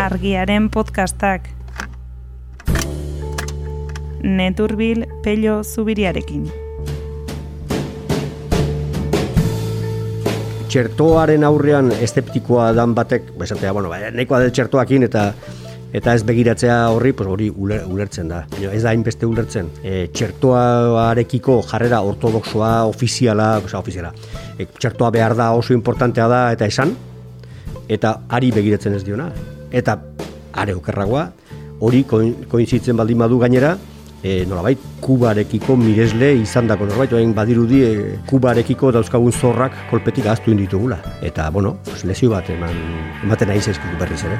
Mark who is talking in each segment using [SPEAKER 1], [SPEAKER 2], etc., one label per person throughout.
[SPEAKER 1] argiaren podcastak. Neturbil pello zubiriarekin.
[SPEAKER 2] txertoaren aurrean esteptikoa dan batek, ba, esatea, bueno, ba, nahikoa del txertoakin eta eta ez begiratzea horri, pues hori uler, ulertzen da. Baina ez da hainbeste ulertzen. E, txertoarekiko jarrera ortodoxoa, ofiziala, oza, ofiziala. E, txertoa behar da oso importantea da eta esan, eta ari begiratzen ez diona. Eta are okerragoa, hori koinzitzen baldin badu gainera, e, nolabait, kubarekiko miresle izan dako norbait, oain badirudi e, kubarekiko dauzkagun zorrak kolpetik ahaztu inditugula. Eta, bueno, pues, lezio bat eman, ematen nahi zaizkitu berriz ere.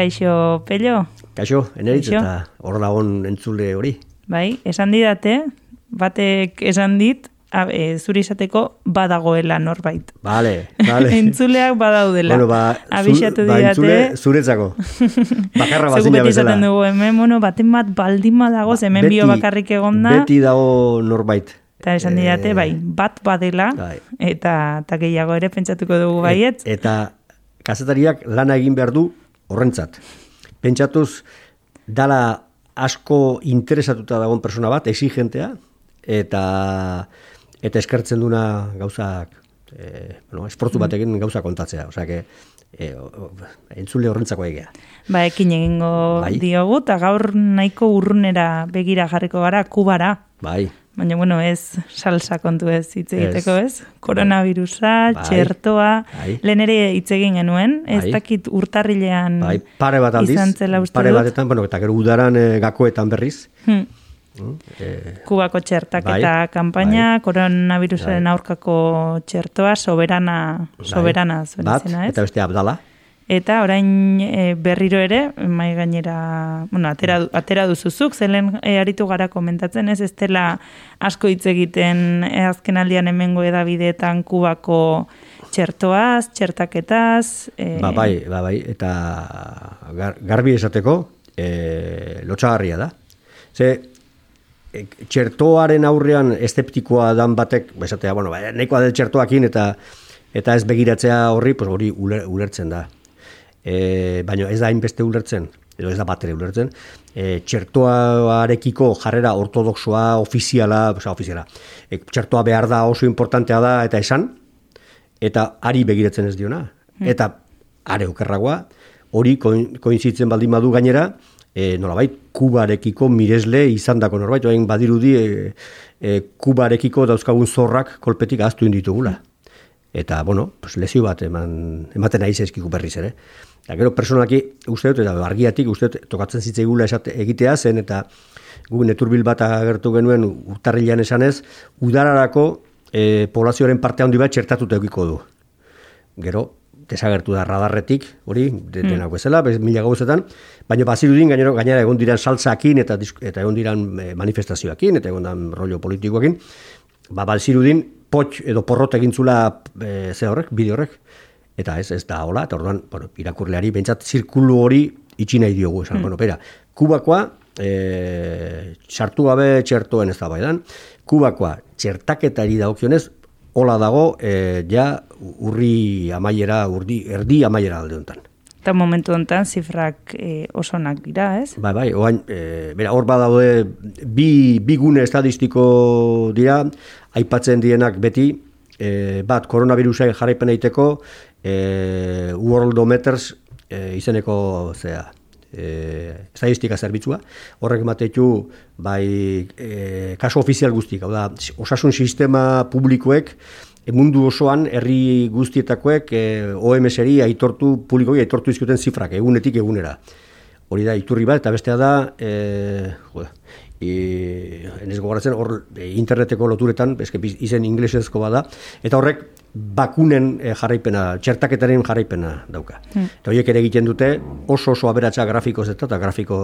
[SPEAKER 1] Kaixo, pello?
[SPEAKER 2] Kaixo, eneritz eta hor lagon entzule hori.
[SPEAKER 1] Bai, esan didate, batek esan dit, a, e, zuri izateko badagoela norbait.
[SPEAKER 2] Vale, vale.
[SPEAKER 1] Entzuleak badaudela.
[SPEAKER 2] Bueno, ba,
[SPEAKER 1] Abixatu
[SPEAKER 2] ba, entzule zuretzako. Bakarra bazina
[SPEAKER 1] beti
[SPEAKER 2] bezala.
[SPEAKER 1] dugu, hemen, bueno, baten bat baldin badago, ba, hemen bio bakarrik egonda.
[SPEAKER 2] Beti dago norbait.
[SPEAKER 1] Eta esan didate,
[SPEAKER 2] Eh,
[SPEAKER 1] bai, bat badela,
[SPEAKER 2] Bai.
[SPEAKER 1] eta, eta gehiago ere pentsatuko dugu baiet.
[SPEAKER 2] Et, eta kazetariak lana egin behar du horrentzat. Pentsatuz, dala asko interesatuta dagoen persona bat, exigentea, eta eta eskertzen duna gauzak, e, bueno, esportu
[SPEAKER 1] Mm.
[SPEAKER 2] batekin gauza kontatzea. Osea, que, e, o- entzule horrentzako egea.
[SPEAKER 1] Ba, ekin egingo
[SPEAKER 2] Bai.
[SPEAKER 1] diogu, eta gaur nahiko urrunera begira jarriko gara, kubara.
[SPEAKER 2] Bai,
[SPEAKER 1] Baina, bueno, ez salsa kontu ez hitz egiteko,
[SPEAKER 2] Ez.
[SPEAKER 1] Koronavirusa,
[SPEAKER 2] Bai.
[SPEAKER 1] txertoa,
[SPEAKER 2] Bai.
[SPEAKER 1] lehen ere hitz egin genuen, ez
[SPEAKER 2] Bai.
[SPEAKER 1] dakit urtarrilean
[SPEAKER 2] bai, pare bat aldiz,
[SPEAKER 1] izan zela uste
[SPEAKER 2] pare
[SPEAKER 1] dut.
[SPEAKER 2] batetan, bueno, eta gero udaran e, gakoetan berriz,
[SPEAKER 1] Hmm.
[SPEAKER 2] E,
[SPEAKER 1] Kubako txertaketa
[SPEAKER 2] Bai,
[SPEAKER 1] kanpaina, koronavirusaren aurkako txertoa, soberana, soberana zuen
[SPEAKER 2] bat,
[SPEAKER 1] izena, ez?
[SPEAKER 2] eta beste abdala,
[SPEAKER 1] Eta orain e, berriro ere, mai gainera, bueno, atera, atera duzuzuk, zelen e, aritu gara komentatzen, ez? Ez dela asko hitz egiten e, azken aldian hemengo edabideetan kubako txertoaz, txertaketaz, e,
[SPEAKER 2] Ba, bai, ba, bai, eta gar, garbi esateko e, lotxagarria da. Ze, txertoaren aurrean esteptikoa dan batek, ba, esatea, bueno, ba, nahikoa del txertoakin eta eta ez begiratzea horri, pues hori uler, ulertzen da. E, baina ez da hainbeste ulertzen, edo ez da bat ere ulertzen, e, txertoarekiko jarrera ortodoxoa, ofiziala, oza, ofiziala, e, txertoa behar da oso importantea da eta esan, eta ari begiratzen ez diona. Eta are okerragoa, hori koin- koinzitzen baldin badu gainera, e, nolabait, kubarekiko miresle izan dako norbait, oain badirudi e, e, kubarekiko dauzkagun zorrak kolpetik ahaztu inditugula. Eta, bueno, pues, lezio bat eman, ematen nahi zaizkigu berriz ere. Eta gero personalaki uste dut, eta argiatik uste dut, tokatzen zitzaigula esate, egitea zen, eta gu neturbil bat agertu genuen urtarrilean esanez, udararako e, poblazioaren parte handi bat txertatuta eukiko du. Gero, desagertu da radarretik, hori, de- denako ezela, bez, mila gauzetan, baina bazirudin gainero, gainera egon diran saltzakin eta, eta egon diran eh, manifestazioakin, eta egon diran rollo politikoakin, ba, bazirudin potx edo porrot egintzula e, ze horrek, bideo horrek, eta ez, ez da hola, eta orduan, bueno, irakurleari, bentsat zirkulu hori itxi nahi diogu, esan, bueno, pera, kubakoa, e, sartu gabe txertoen ez da baidan, kubakoa txertaketari daukionez, hola dago, e, ja urri amaiera, urdi, erdi amaiera alde honetan.
[SPEAKER 1] eta momentu honetan zifrak e, osonak dira, ez?
[SPEAKER 2] Bai, bai, oain, e, bera, hor badaude bi, bi gune estadistiko dira, aipatzen dienak beti, e, bat, koronavirusa jarraipen egiteko, e, Worldometers e, izeneko, zea, e, estadistika zerbitzua, horrek ematetu bai e, kaso ofizial guztik, hau da, osasun sistema publikoek, mundu osoan herri guztietakoek e, OMS-eri aitortu, publikoi aitortu izkuten zifrak, egunetik egunera. Hori da, iturri bat, eta bestea da, e, jo, e, enez gogoratzen, hor e, interneteko loturetan, eske izen inglesezko bada, eta horrek bakunen e, jarraipena, txertaketaren jarraipena dauka. Eta horiek ere egiten dute oso oso aberatsa grafikoz eta, eta grafiko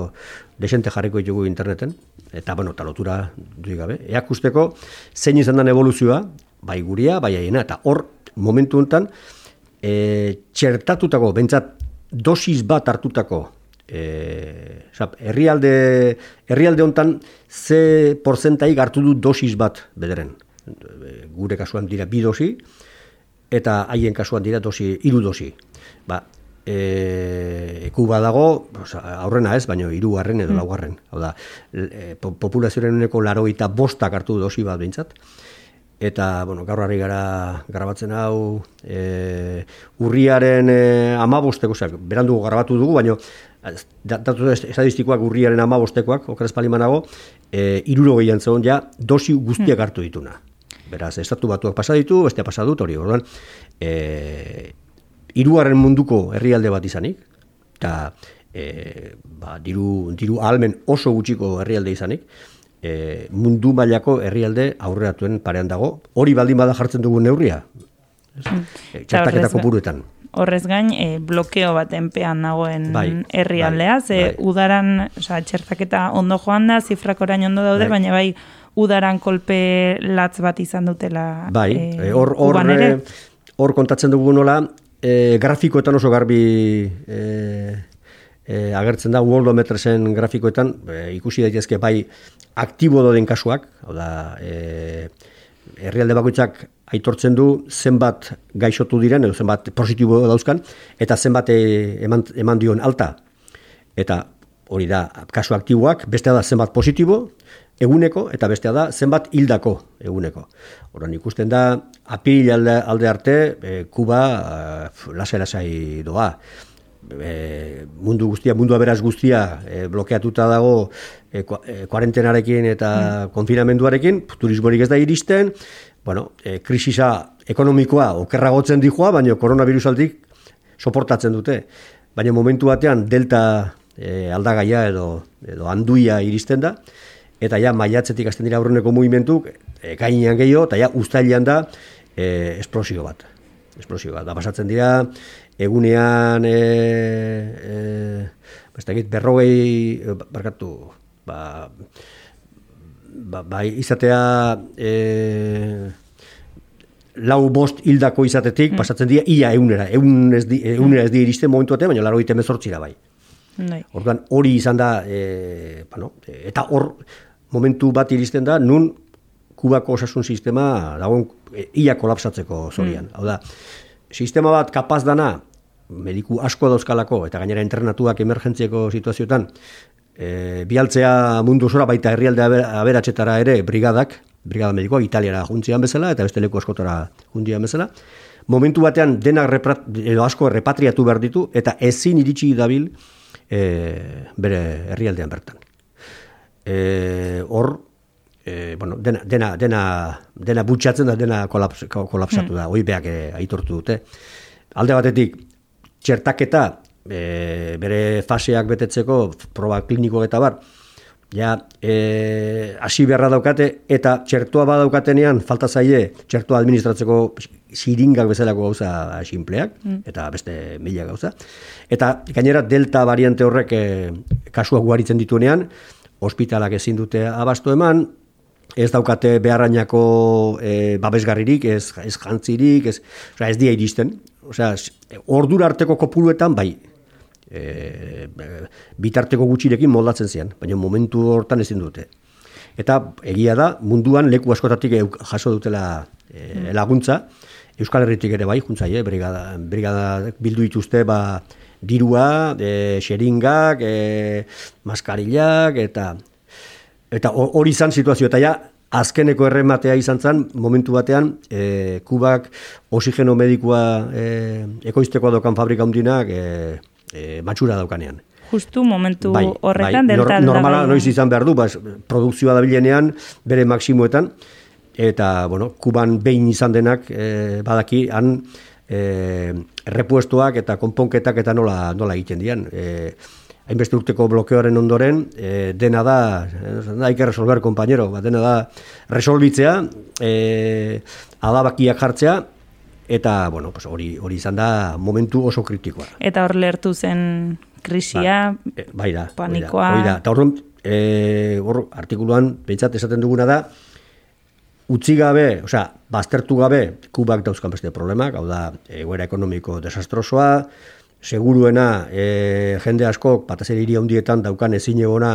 [SPEAKER 2] desente jarriko ditugu interneten, eta bueno, eta lotura duik gabe. Eakusteko, zein izan den evoluzioa, bai guria, bai aiena, eta hor, momentu honetan, e, txertatutako, bentsat, dosis bat hartutako e, sap, herrialde, herrialde hontan ze porzentai hartu du dosis bat bederen. Gure kasuan dira bi dosi, eta haien kasuan dira dosi, hiru dosi. Ba, e, kuba dago, aurrena ez, baina hiru edo mm. laugarren. Hau da, e, populazioaren uneko laroita bostak hartu dosi bat bintzat. Eta, bueno, gaur harri gara grabatzen hau, e, urriaren e, amabosteko, berandu grabatu dugu, baina datu estadistikoak urriaren amabostekoak, okeraz palimanago, e, iruro gehian zegoen ja, dosi guztiak hartu dituna. Beraz, estatu batuak pasa ditu, bestea pasa dut hori, orduan, e, iruaren munduko herrialde bat izanik, eta e, ba, diru, diru almen oso gutxiko herrialde izanik, e, mundu mailako herrialde aurreatuen parean dago, hori baldin bada jartzen dugu neurria, mm. e, txertaketa kopuruetan
[SPEAKER 1] horrez gain e, blokeo bat enpean nagoen bai, herrialdea, bai, ze bai. udaran, oza, txertaketa ondo joan da, zifrak orain ondo daude, bai. baina bai udaran kolpe latz bat izan dutela.
[SPEAKER 2] Bai, e, hor, hor, hor kontatzen dugu nola, e, grafikoetan oso garbi e, e, agertzen da, worldometresen grafikoetan, e, ikusi daitezke bai aktibo doden kasuak, hau da, e, herrialde bakoitzak aitortzen du zenbat gaixotu diren edo zenbat positibo dauzkan eta zenbat eh, eman, eman dion alta. Eta hori da kasu aktiboak, bestea da zenbat positibo eguneko eta bestea da zenbat hildako eguneko. Horan ikusten da apil alde, alde arte e, Kuba e, lasai doa. E, mundu guztia, mundu aberaz guztia e, blokeatuta dago e, kuarentenarekin eta mm. konfinamenduarekin, turismorik ez da iristen, bueno, e, krisisa ekonomikoa okerragotzen dijoa, baina koronavirusaldik soportatzen dute. Baina momentu batean delta e, aldagaia edo, edo handuia iristen da, eta ja maiatzetik hasten dira aurreneko mugimentuk, e, gainean gehiago, eta ja ustailean da e, esplosio bat. Esplosio bat. Da pasatzen dira, egunean e, e, berrogei, e, barkatu, ba, ba, bai izatea e, lau bost hildako izatetik mm. pasatzen dira ia eunera, eun ez di, eunera ez di iristen momentu batean, baina laro iten bezortzira bai. Nei. Orduan hori izan da, e, bueno, eta hor momentu bat iristen da, nun kubako osasun sistema dagoen e, ia kolapsatzeko zorian. Mm. Hau da, sistema bat kapaz dana, mediku asko dauzkalako, eta gainera internatuak emergentzieko situazioetan, e, bialtzea mundu zora baita herrialde aberatxetara ere brigadak, brigada medikoak italiara juntzian bezala, eta beste leku askotara juntzian bezala, momentu batean denak reprat, edo asko repatriatu behar ditu, eta ezin iritsi dabil e, bere herrialdean bertan. E, hor, e, bueno, dena, dena, dena, dena butxatzen da, dena kolaps, kolapsatu hmm. da, hoi beak e, aitortu dute. Alde batetik, txertaketa e, bere faseak betetzeko proba kliniko eta bar ja e, hasi beharra daukate eta txertoa badaukatenean falta zaie txertoa administratzeko siringak bezalako gauza sinpleak mm. eta beste mila gauza eta gainera delta variante horrek e, kasuak guaritzen dituenean ospitalak ezin dute abasto eman ez daukate beharrainako e, babesgarririk, ez, ez jantzirik, ez, oza, ez dia iristen. Osea, ordura arteko kopuruetan bai, e, bitarteko gutxirekin moldatzen zian, baina momentu hortan ezin dute. Eta egia da, munduan leku askotatik jaso dutela e, laguntza, Euskal Herritik ere bai, juntzai, eh, brigada, brigada bildu dituzte, ba, dirua, e, xeringak, e, maskarillak, eta eta hori izan situazio, eta ja, azkeneko errematea izan zen, momentu batean, e, kubak oxigeno medikua e, ekoizteko dokan fabrika hundinak, e, e, matxura daukanean.
[SPEAKER 1] Justu momentu bai, horretan bai, delta
[SPEAKER 2] Normala noiz izan behar du, bas, produkzioa da bilenean, bere maksimuetan, eta, bueno, kuban behin izan denak, e, badaki, han, e, repuestoak eta konponketak eta nola, nola egiten dian. E, hainbeste urteko blokeoaren ondoren, e, dena da, da iker resolver, compañero, ba, dena da, resolbitzea, e, adabakiak jartzea, eta bueno, pues hori hori izan da momentu oso kritikoa.
[SPEAKER 1] Eta hor lertu zen krisia,
[SPEAKER 2] ba, bai da,
[SPEAKER 1] panikoa.
[SPEAKER 2] Bai da, eta hor, e, hor artikuluan pentsat esaten duguna da utzi gabe, osea, baztertu gabe kubak dauzkan beste problemak, hau da, egoera ekonomiko desastrosoa, seguruena e, jende askok, batez ere hiri handietan daukan ezin egona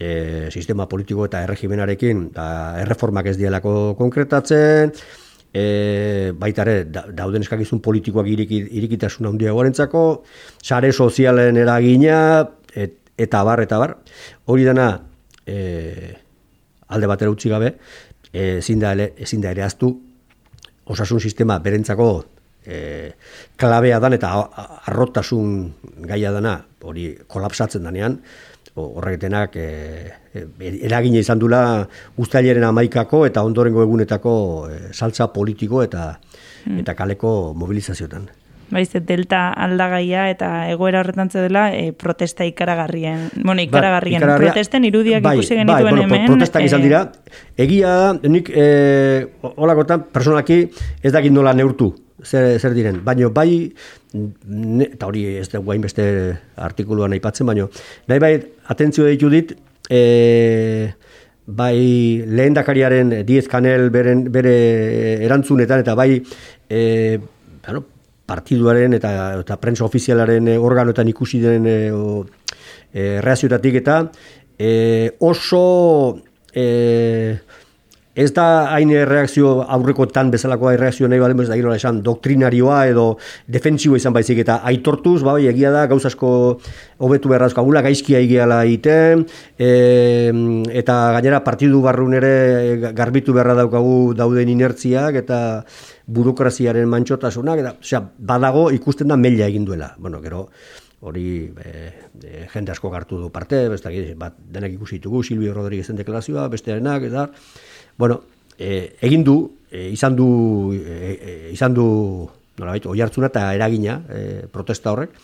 [SPEAKER 2] e, sistema politiko eta erregimenarekin da, erreformak ez dielako konkretatzen, e, baita ere, dauden eskakizun politikoak iriki, irikitasun handia gorentzako, sare sozialen eragina, et, eta bar, eta bar, hori dena e, alde batera utzi gabe, ezin da, ezin da ere aztu, osasun sistema berentzako e, klabea dan eta arrotasun gaia dana hori kolapsatzen danean horretenak e, e, eragina izan dula ustaileren amaikako eta ondorengo egunetako e, saltza politiko eta hmm. eta kaleko mobilizazioetan.
[SPEAKER 1] Baiz, delta aldagaia eta egoera horretan dela e, protesta ikaragarrien. Bueno, ba, ikaragarrien. Ba, Protesten irudiak bai, ikusi genituen bai, bueno, hemen.
[SPEAKER 2] Protestak izan dira. Egia da, nik e, olakotan personalaki ez dakit nola neurtu zer, zer diren. Baina bai, ne, eta hori ez da guain beste artikuluan aipatzen, baina nahi bai, atentzio ditu dit, e, bai lehen dakariaren diez kanel beren, bere erantzunetan, eta bai, e, bueno, partiduaren eta, eta prensa ofizialaren organoetan ikusi den e, e, reazioetatik eta e, oso e, ez da hain reakzio aurreko tan bezalakoa reakzio nahi balen, ez da gero esan doktrinarioa edo defensibo izan baizik eta aitortuz, bai, egia da, gauz asko hobetu beharrazko agula, gaizkia egiala iten, e, eta gainera partidu barrun ere garbitu beharra daukagu dauden inertziak eta burokraziaren mantxotasunak, eta, osea, badago ikusten da melia egin duela. Bueno, gero, hori e, e, jende asko gartu du parte, besta, bat, denak ikusi ditugu, Silvio Rodriguezen deklarazioa, bestearenak, eta, Bueno, e, egin du, e, izan du, e, izan du, nola baitu, oi hartzuna eta eragina e, protesta horrek,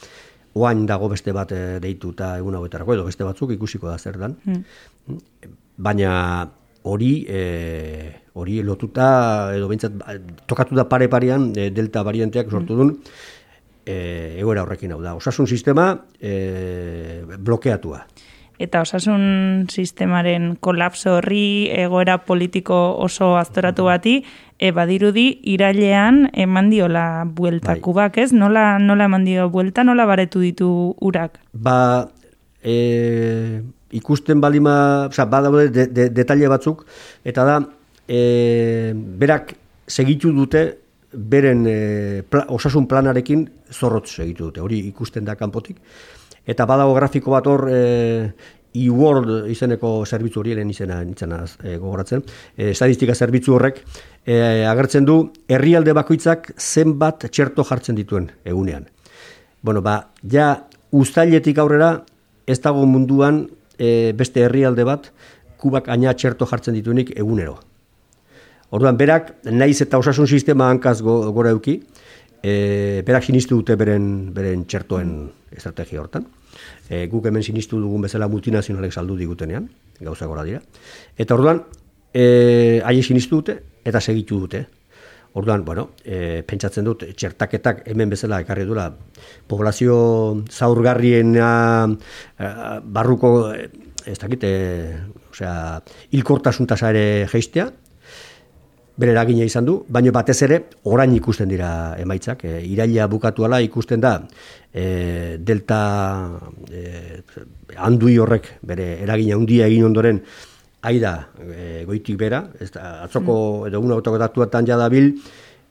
[SPEAKER 2] oain dago beste bat e, deitu eta egun hauetarako, edo beste batzuk ikusiko da zer dan. Hmm. Baina hori e, hori lotuta, edo bintzat, ba, tokatu da pare parean, e, delta varianteak sortu duen, e, egoera horrekin hau da. Osasun sistema e, blokeatua
[SPEAKER 1] eta osasun sistemaren kolapso horri egoera politiko oso aztoratu bati, e, badirudi irailean eman diola buelta bai. kubak, ez? Nola, nola eman dio buelta, nola baretu ditu urak?
[SPEAKER 2] Ba, e, ikusten balima, oza, ba daude de, de, batzuk, eta da, e, berak segitu dute beren e, osasun planarekin zorrotz segitu dute, hori ikusten da kanpotik eta badago grafiko bat hor e, e-world izeneko zerbitzu horielen izena nintzena e, gogoratzen. E, estadistika zerbitzu horrek e, agertzen du herrialde bakoitzak zenbat txerto jartzen dituen egunean. Bueno, ba, ja ustailetik aurrera ez dago munduan e, beste herrialde bat kubak aina txerto jartzen dituenik egunero. Orduan, berak, naiz eta osasun sistema hankaz go, gora euki, e, berak sinistu dute beren, beren txertoen estrategia hortan. E, guk hemen sinistu dugun bezala multinazionalek saldu digutenean, gauza gora dira. Eta orduan, e, aie sinistu dute eta segitu dute. Orduan, bueno, e, pentsatzen dut, txertaketak hemen bezala ekarri dula, poblazio zaurgarrien e, barruko, ez dakit, e, osea, ilkortasuntasare ere geistea, bere eragina izan du, baina batez ere orain ikusten dira emaitzak. E, iraila bukatuala ikusten da e, delta e, handui horrek bere eragina handia egin ondoren aida e, goitik bera, ez da, atzoko mm. edo una autoko datuetan jada bil,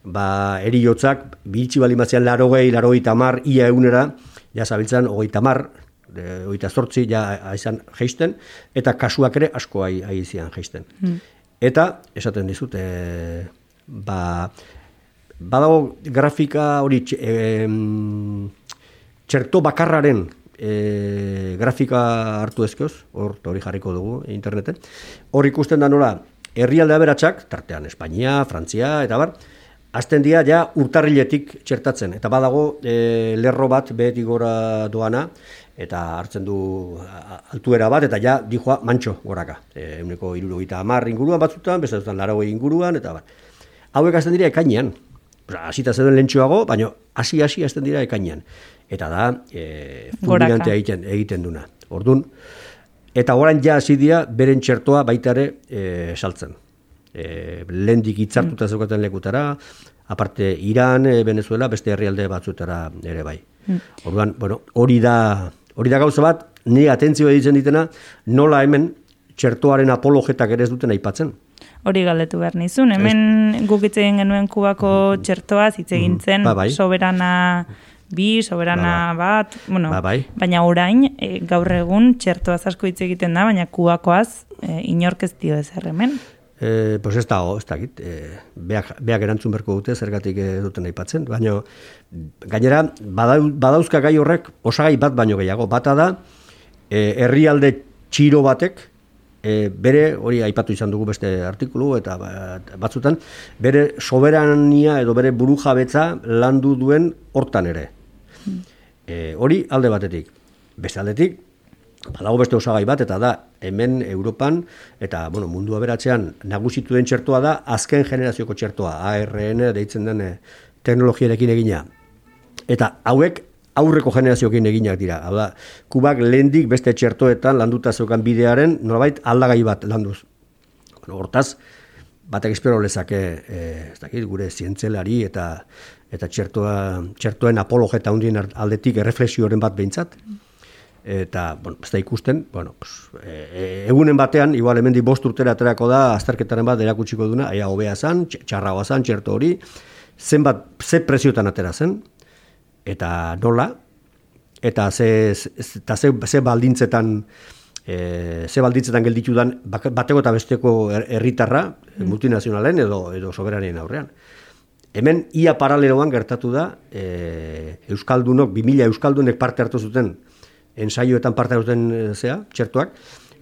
[SPEAKER 2] ba, eri jotzak, biltzi bali matzean laro gehi, laro tamar, ia egunera, ja zabiltzen, ogei tamar, de, oita zortzi, ja aizan geisten, eta kasuak ere asko aizian geisten. Mm. Eta, esaten dizut, e, ba, badago grafika hori e, txerto bakarraren e, grafika hartu ezkoz, hor hori jarriko dugu interneten, hor ikusten da nola, herrialde aberatsak, tartean Espainia, Frantzia, eta bar, azten dira ja urtarriletik txertatzen, eta badago e, lerro bat behetik gora doana, eta hartzen du altuera bat, eta ja dijoa mantxo goraka. E, euneko iruro gita inguruan batzutan, beste dutan laro inguruan, eta bat. Hauek azten dira ekainean. Hasita zeden lentsuago, baina hasi-hasi azten dira ekainean. Eta da, e, fulminantea egiten, egiten duna. Orduan, eta orain ja hasi dira, beren txertoa baitare e, saltzen. E, lendik itzartuta mm. zeukaten lekutara, aparte Iran, e, Venezuela, beste herrialde batzutara ere bai. Orduan, bueno, hori da, hori da gauza bat, ni atentzio ditzen ditena, nola hemen txertoaren apologetak ere ez duten aipatzen.
[SPEAKER 1] Hori galdetu behar nizun, hemen guk hitz egin genuen kubako txertoa hitz egin zen,
[SPEAKER 2] Ba, bai.
[SPEAKER 1] soberana bi, soberana bat, bueno,
[SPEAKER 2] Ba, bai.
[SPEAKER 1] baina orain, e, gaur egun txertoaz asko hitz egiten da, baina kubakoaz e, inork ez dio ezer hemen.
[SPEAKER 2] E, pues ez dago, ez dakit, e, beak, beak erantzun berko dute, zergatik e, duten aipatzen, baina gainera, badau, badauzka gai horrek osagai bat baino gehiago, bata da, e, herrialde txiro batek, e, bere, hori aipatu izan dugu beste artikulu eta bat- batzutan, bere soberania edo bere burujabetza landu duen hortan ere. E, hori alde batetik. Beste aldetik, badago beste osagai bat, eta da, hemen Europan, eta bueno, mundu aberatzean nagusitu den txertoa da, azken generazioko txertoa, ARN deitzen den eh, teknologiarekin egina. Eta hauek aurreko generazioekin eginak dira. Hau da, kubak lehendik beste txertoetan landuta zeukan bidearen, nolabait aldagai bat landuz. Bueno, hortaz, batek espero lezake, eh, ez dakit, gure zientzelari eta eta txertoa, txertoen apologeta hundien aldetik erreflexioren bat behintzat. Eta, bueno, ez da ikusten, bueno, pues, e, egunen batean, igual hemendik bost urtera aterako da, azterketaren bat erakutsiko duna, aia hobea zan, tx- txarragoa zan, txerto hori, zenbat, ze preziotan atera zen, eta nola, eta ze, eta ze, ze baldintzetan, e, ze baldintzetan gelditu dan bateko eta besteko her- herritarra, multinazionalen edo, edo soberanien aurrean. Hemen ia paraleloan gertatu da e, Euskaldunok, 2000 Euskaldunek parte hartu zuten ensaioetan parte hartu zuten e, zea, txertuak,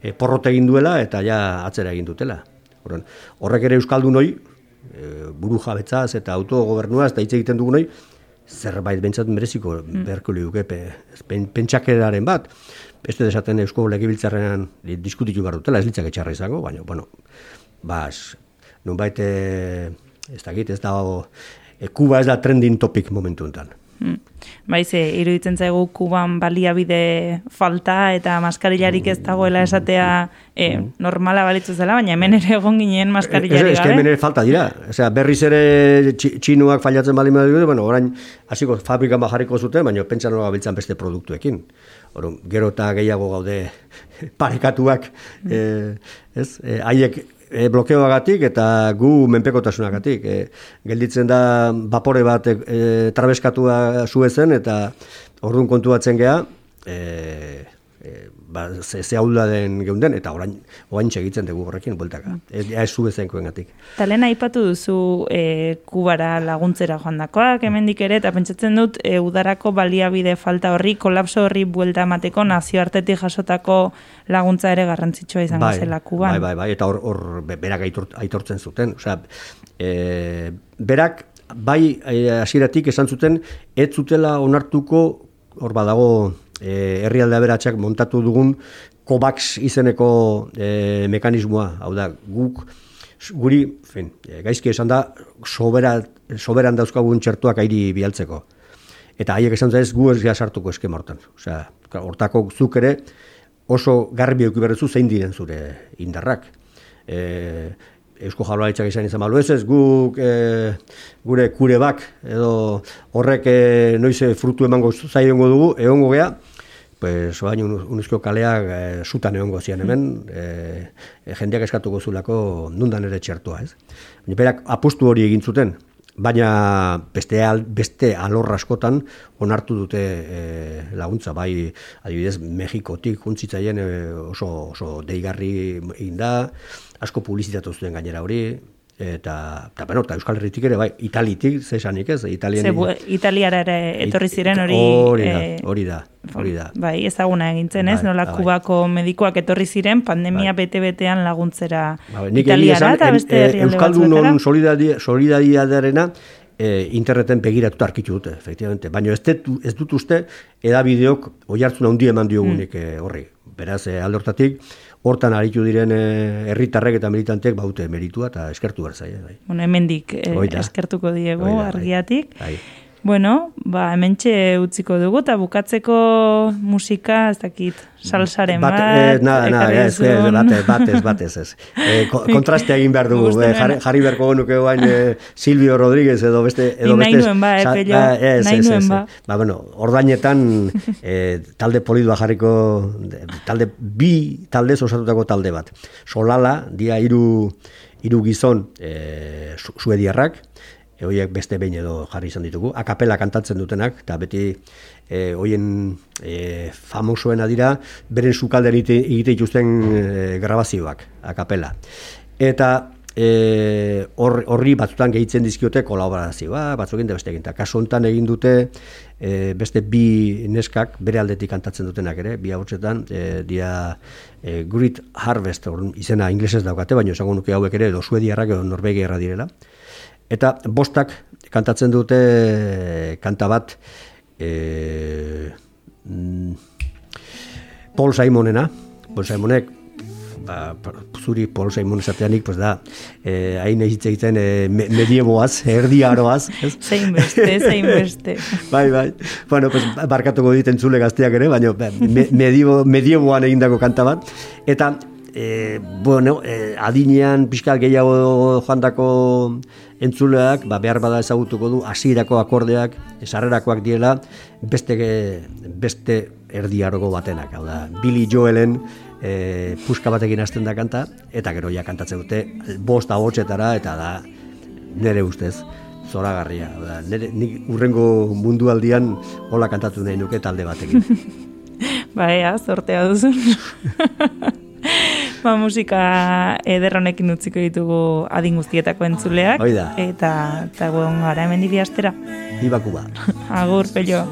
[SPEAKER 2] e, porrot egin duela eta ja atzera egin dutela. Horrek ere Euskaldunoi, e, buru jabetzaz eta autogobernuaz eta hitz egiten dugunoi, zerbait bentsat mereziko beharko liuke pe, pen, pentsakeraren bat. Beste desaten Eusko Legibiltzarrean diskutitu behar dutela, ez litzak etxarra izango, baina, bueno, bas, nunbait, e, ez dakit, ez da, e, Kuba ez da trending topic momentu enten.
[SPEAKER 1] Hmm. Bai, ze, iruditzen zaigu kuban baliabide falta eta maskarillarik ez dagoela esatea e, normala balitzu zela, baina hemen ere egon ginen
[SPEAKER 2] Ez,
[SPEAKER 1] maskarillari
[SPEAKER 2] ez hemen
[SPEAKER 1] gabe.
[SPEAKER 2] ere falta dira. Osea, berriz ere txi- txinuak fallatzen bali badira, bueno, orain hasiko fabrikan bajarriko zuten, baina pentsa nola gabiltzan beste produktuekin. Orun, gero eta gehiago gaude parekatuak, eh, ez? Eh, haiek e, blokeoagatik eta gu menpekotasunagatik. E, gelditzen da bapore bat e, e, trabeskatua zuezen eta orduan kontuatzen gea, e, e, ba, ze, ze haula den geunden, eta orain, orain segitzen dugu horrekin, bueltaka. Ez, ja, ez zuezenkoen gatik.
[SPEAKER 1] Eta lehen aipatu duzu e, kubara laguntzera joandakoak, hemendik ere, eta pentsatzen dut e, udarako baliabide falta horri, kolapso horri buelta emateko nazioartetik jasotako laguntza ere garrantzitsua izango zela kuban.
[SPEAKER 2] Bai, bai, bai, eta hor, hor be- berak aitor, aitortzen zuten. Osea, e, berak bai hasieratik esan zuten ez zutela onartuko hor badago e, herrialde aberatsak montatu dugun COVAX izeneko e, mekanismoa, hau da, guk guri, fin, e, gaizki esan da, sobera, soberan dauzkagun txertuak airi bialtzeko. Eta haiek esan ez gu ez sartuko eskema hortan. Osea, hortako zuk ere oso garbi duzu zein diren zure indarrak. E, Eusko Jaurlaritzak izan izan balu ez ez, guk e, gure kurebak edo horrek e, noiz e, frutu emango zaiongo dugu, egongo gea, pues baina unuzko kaleak e, sutan egongo zian hemen, e, e, jendeak eskatuko zulako nundan ere txertua, ez? Baina berak apostu hori egin zuten, baina beste, al, beste alor askotan onartu dute e, laguntza, bai adibidez Mexikotik juntzitzaien e, oso, oso deigarri egin da, asko publizitatu zuten gainera hori, eta, eta, bueno, eta Euskal Herritik ere, bai, Italitik, zesanik ez, Italien...
[SPEAKER 1] Ze, bu- Italiara ere etorri ziren hori...
[SPEAKER 2] Hori da,
[SPEAKER 1] eh,
[SPEAKER 2] hori da, hori da.
[SPEAKER 1] Bai, ezaguna egintzen, ez?
[SPEAKER 2] Bai,
[SPEAKER 1] Nola
[SPEAKER 2] bai.
[SPEAKER 1] kubako medikuak etorri ziren pandemia bete-betean laguntzera
[SPEAKER 2] Ba, egia
[SPEAKER 1] Italiara eta beste
[SPEAKER 2] eh,
[SPEAKER 1] herrialde
[SPEAKER 2] Euskaldunon
[SPEAKER 1] batzuetara.
[SPEAKER 2] solidaria- solidaridadearena eh, interneten begiratuta arkitu dute, efectivamente. Baina ez, dut- ez dut uste edabideok oi hartzun handi eman diogunik
[SPEAKER 1] Mm.
[SPEAKER 2] horri. Beraz, eh, alde hortatik, hortan aritu diren eh, herritarrek eta militanteek baute meritua eta eskertu behar zaie. Bai.
[SPEAKER 1] Bueno, hemendik
[SPEAKER 2] da.
[SPEAKER 1] eskertuko
[SPEAKER 2] da, bai.
[SPEAKER 1] argiatik.
[SPEAKER 2] Bai.
[SPEAKER 3] Bueno, ba, hementxe utziko dugu, eta bukatzeko musika, ez dakit, salsaren bat.
[SPEAKER 2] Bat, nada, nada, ez, ez, batez, batez, batez, ez. E, kontraste egin behar dugu, e, jarri, jarri berko genuke guain e, Silvio Rodríguez edo beste... Edo
[SPEAKER 3] nahi nuen ba, eh, pello, ba, ez, nahi nuen ba.
[SPEAKER 2] Ba, bueno, ordainetan e, talde polidua jarriko, talde, bi talde osatutako talde bat. Solala, dia hiru hiru gizon e, suediarrak, horiek beste behin edo jarri izan ditugu, akapela kantatzen dutenak, eta beti e, hoien e, famosoena dira, beren sukalden egite dituzten e, grabazioak, akapela. Eta e, horri batzutan gehitzen dizkiote kolaborazioa, batzukin da beste egin. Kasu honetan egin dute e, beste bi neskak bere aldetik kantatzen dutenak ere, bi hautsetan, e, dia e, Grit Harvest, izena inglesez daukate, baina esango nuke hauek ere, edo suediarrak edo norvegiarra direla. Eta bostak kantatzen dute kanta bat e, mm, Paul Simonena, Paul Simonek ba, zuri Paul Simon esateanik, pues da, eh, hain egiten eh, medieboaz, erdiaroaz.
[SPEAKER 3] Zein beste, zein beste.
[SPEAKER 2] bai, bai. Bueno, pues, barkatuko diten zule gazteak ere, baina me, medieboan egindako kanta bat. Eta, e, bueno, e, adinean pixka gehiago joandako entzuleak, ba, behar bada ezagutuko du, hasierako akordeak, esarrerakoak diela, beste, beste erdiarogo batenak. Hau da, Billy Joelen e, puska batekin hasten da kanta, eta gero ja kantatzen dute, bosta hotxetara, eta da, nere ustez, zoragarria. Da, nere, nik urrengo mundualdian hola kantatu nahi nuke talde batekin.
[SPEAKER 3] ba, ea, sortea duzun. ba, musika ederronekin utziko ditugu adin guztietako entzuleak.
[SPEAKER 2] Oida.
[SPEAKER 3] Eta, eta guen gara hemen diri astera.
[SPEAKER 2] Ibaku ba.
[SPEAKER 3] Agur, pello.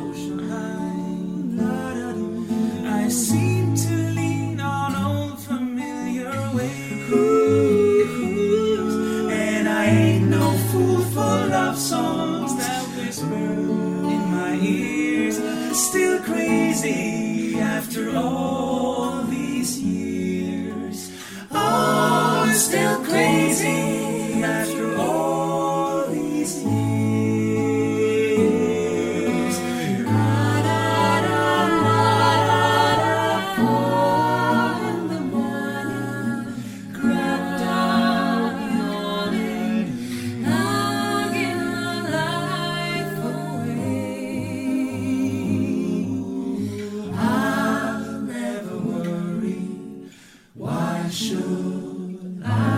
[SPEAKER 3] Still I should. I